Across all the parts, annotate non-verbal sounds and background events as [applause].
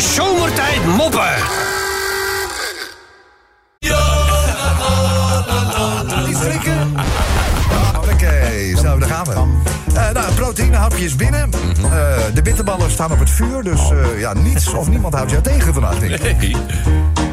Zomertijd Moppen. Iets drinken? Oké, zo, daar gaan we. Eh nou, proteïnehapjes binnen. Eh, de bitterballen staan op het vuur, dus eh, ja, niets of niemand houdt jou tegen vandaag, denk ik.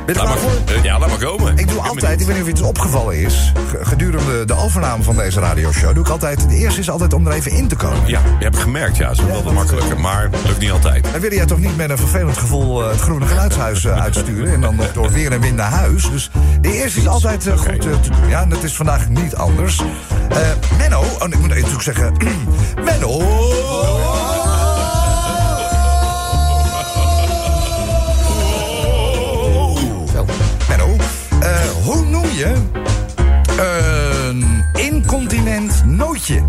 Ben Laat maar, voor? eh, ja, laat maar komen. Ik doe altijd, ik weet niet of je het opgevallen is... ge- gedurende de overname van deze radioshow... doe ik altijd, de eerste is altijd om er even in te komen. Ja, je hebt gemerkt, ja. Zo wel Ja, wat dat- makkelijker, maar lukt niet altijd. Dan wil jij toch niet met een vervelend gevoel eh, het groene geluidshuis eh, uitsturen... en dan nog door weer en wind naar huis. Dus de eerste is altijd eh, goed eh, te doen. Ja, en dat is vandaag niet anders. Eh, Menno, oh, ik moet natuurlijk zeggen... [clears throat] Menno... Menno, je een incontinent nootje?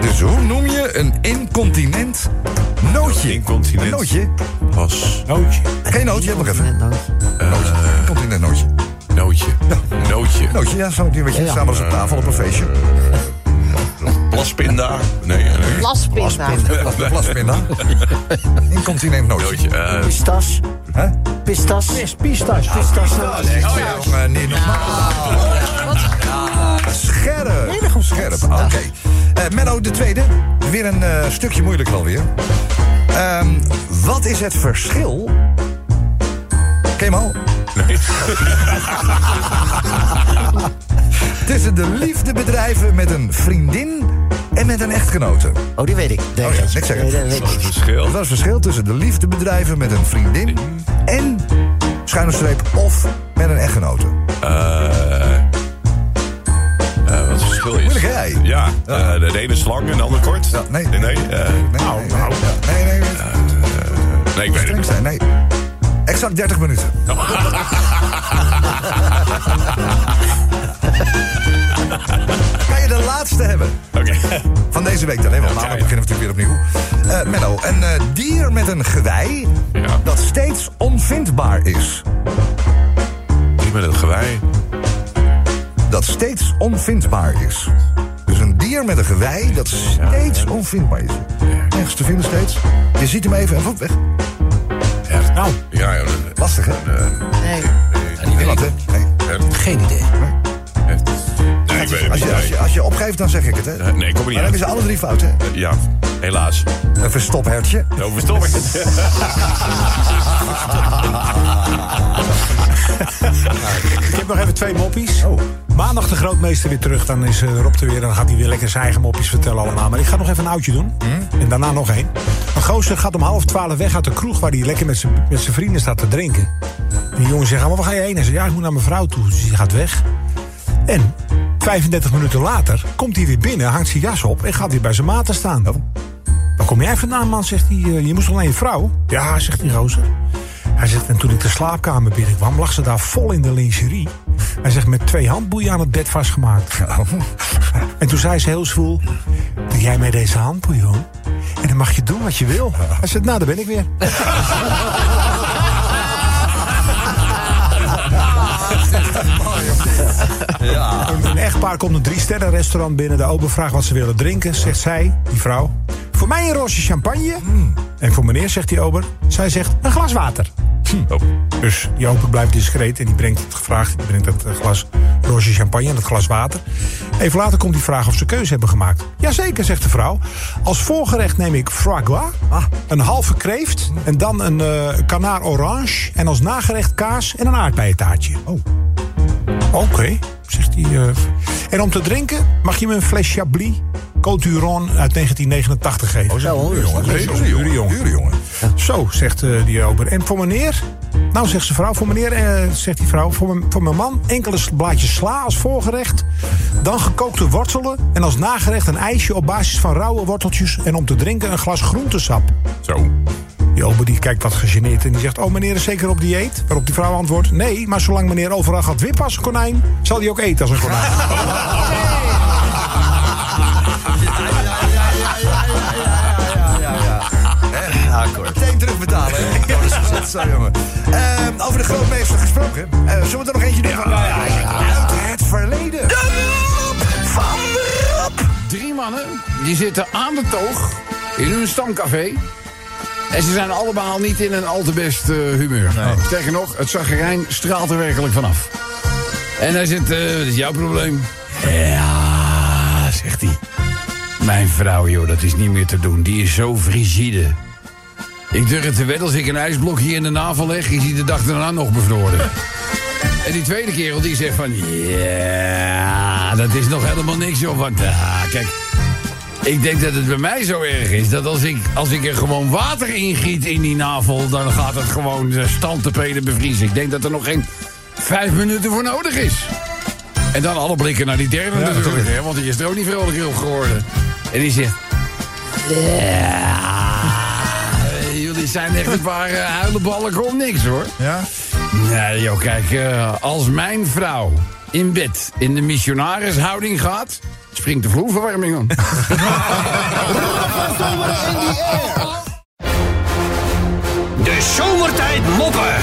Dus hoe noem je een incontinent nootje? Incontinent. Een nootje? Pas. Nootje. Geen nootje, heb nog even. Nootje. Incontinent nootje. Nootje. Nootje. Nootje, ja, zo, die weet je, samen als op tafel op een feestje. Plaspinda. Nee, nee. Plaspinda. Plaspinda. [laughs] Incontinent nootje. Nootje. Eh, Pistas. Hè? Pistas. Pistas. Pistas. Pistas. Oh ja, jongen, niet normaal. Scherp. Scherp, oké. Eh, Menno, de tweede. Weer een eh, stukje moeilijker alweer. Ehm, wat is het verschil... Ken je hem al? nee. [laughs] Tussen de liefdebedrijven met een vriendin en met een echtgenote. Oh, die weet ik. Nee, Oh ja, niks zeggen. Nee, dat Wat ik. een verschil. Dat is het verschil tussen de liefdebedrijven met een vriendin en schuine streep of met een echtgenote. Eh, eh, wat het verschil is. Moeilijk, hè? Ja, eh, de ene is lang en de andere kort. Ja, nee. Nee, nee. eh, Nee, nee, nee, nee, nee, ik weet het niet. zijn, nee. Exact 30 minuten. [laughs] deze week dan, hè? Want maandag beginnen we natuurlijk weer opnieuw. Eh Menno, een eh, dier met een gewei Ja. dat steeds onvindbaar is. Die met het gewei. Dat steeds onvindbaar is. Dus een dier met een gewei dat steeds onvindbaar is. Nergens te vinden steeds. Je ziet hem even en op weg. Echt? Nou, Ja, Lastig, hè? Nee. Niemand, hè? Nee. geen idee. Nee, weet het Als niet. je, als, je, als je opgeeft, dan zeg ik het, hè? Nee, kom er niet Maar dan hebben ze alle drie fout, hè? Ja, helaas. Een verstophertje. Overstoppen. [laughs] Ik heb nog even twee moppies. Oh. Maandag de grootmeester weer terug. Dan is eh, Rob er weer. Dan gaat hij weer lekker zijn eigen moppies vertellen allemaal. Maar ik ga nog even een oudje doen. En daarna nog één. Een gozer gaat om half twaalf weg uit de kroeg... waar hij lekker met zijn met zijn vrienden staat te drinken. En die jongen zegt, "Ah, maar waar ga je heen? Hij zegt, ja, ik moet naar mijn vrouw toe. Dus hij gaat weg. En 35 minuten later komt hij weer binnen, hangt zijn jas op... en gaat weer bij zijn maten staan. Waar kom jij vandaan, man? Zegt hij. "Eh, Je moest alleen je vrouw? Ja, zegt die gozer. Hij zegt, en toen ik de slaapkamer binnenkwam, lag ze daar vol in de lingerie. Hij zegt, met twee handboeien aan het bed vastgemaakt. [laughs] En toen zei ze heel zwoel, doe jij mij deze handboeien, hoor? En dan mag je doen wat je wil. Hij zegt, nou, daar ben ik weer. [laughs] Een, een echtpaar komt een drie-sterren restaurant binnen. De ober vraagt wat ze willen drinken. Zegt zij, die vrouw, voor mij een roosje champagne. En voor meneer, zegt die ober, zij zegt een glas water. Oh. Dus die ober blijft discreet en die brengt het gevraagd. Die brengt het eh, glas roosje champagne en het glas water. Even later komt die vraag of ze keuze hebben gemaakt. Jazeker, zegt de vrouw. Als voorgerecht neem ik foie gras, een halve kreeft... en dan een eh kanaar orange... en als nagerecht kaas en een aardbeientaartje. Oh. Oké, zegt hij. eh. En om te drinken mag je me een fles Chablis Côte d'Uron uit 1989 geven. Oh, zo, dure jongen. Dure jongen. dure jongen. Dure jongen. Zo, zegt eh, die ober. En voor meneer? Nou, zegt ze vrouw. Voor meneer, eh, zegt die vrouw. Voor, voor mijn man enkele blaadjes sla als voorgerecht. Dan gekookte wortelen. En als nagerecht een ijsje op basis van rauwe worteltjes. En om te drinken een glas groentesap. Zo. Die ober die kijkt wat gegeneerd en die zegt... Oh, meneer is zeker op dieet? Waarop die vrouw antwoordt... Nee, maar zolang meneer overal gaat wippen als een konijn... zal hij ook eten als een konijn. Meteen terugbetalen. hè? Oh, dat is gezet, Zo, jongen. Ehm, over de grootmeester gesproken. Eh, zullen we er nog eentje doen? van- Uit het verleden. Van Rob. Drie mannen die zitten aan de toog in hun stamcafé. En ze zijn allemaal niet in een al te best eh, humeur. Sterker nog, het zagrijn straalt er werkelijk vanaf. En hij zegt, eh, wat is jouw probleem? Ja, zegt hij. Mijn vrouw, joh, dat is niet meer te doen. Die is zo frigide. Ik durf te wedden, als ik een ijsblok hier in de navel leg... is hij de dag daarna nog bevroren. En die tweede kerel die zegt van... Ja, dat is nog helemaal niks, joh. Want, ah, kijk... Ik denk dat het bij mij zo erg is... dat als ik, als ik er gewoon water in giet in die navel... dan gaat het gewoon de te peden bevriezen. Ik denk dat er nog geen vijf minuten voor nodig is. En dan alle blikken naar die derde natuurlijk, hè, want die is er ook niet vrolijk op geworden. En die zegt... Ja, [laughs] jullie zijn echt een paar uh, huilenballen om niks, hoor. Ja? Nee, joh, kijk, eh, als mijn vrouw in bed in de missionarishouding gaat... springt de vloerverwarming aan. [laughs] De zomertijd moppen.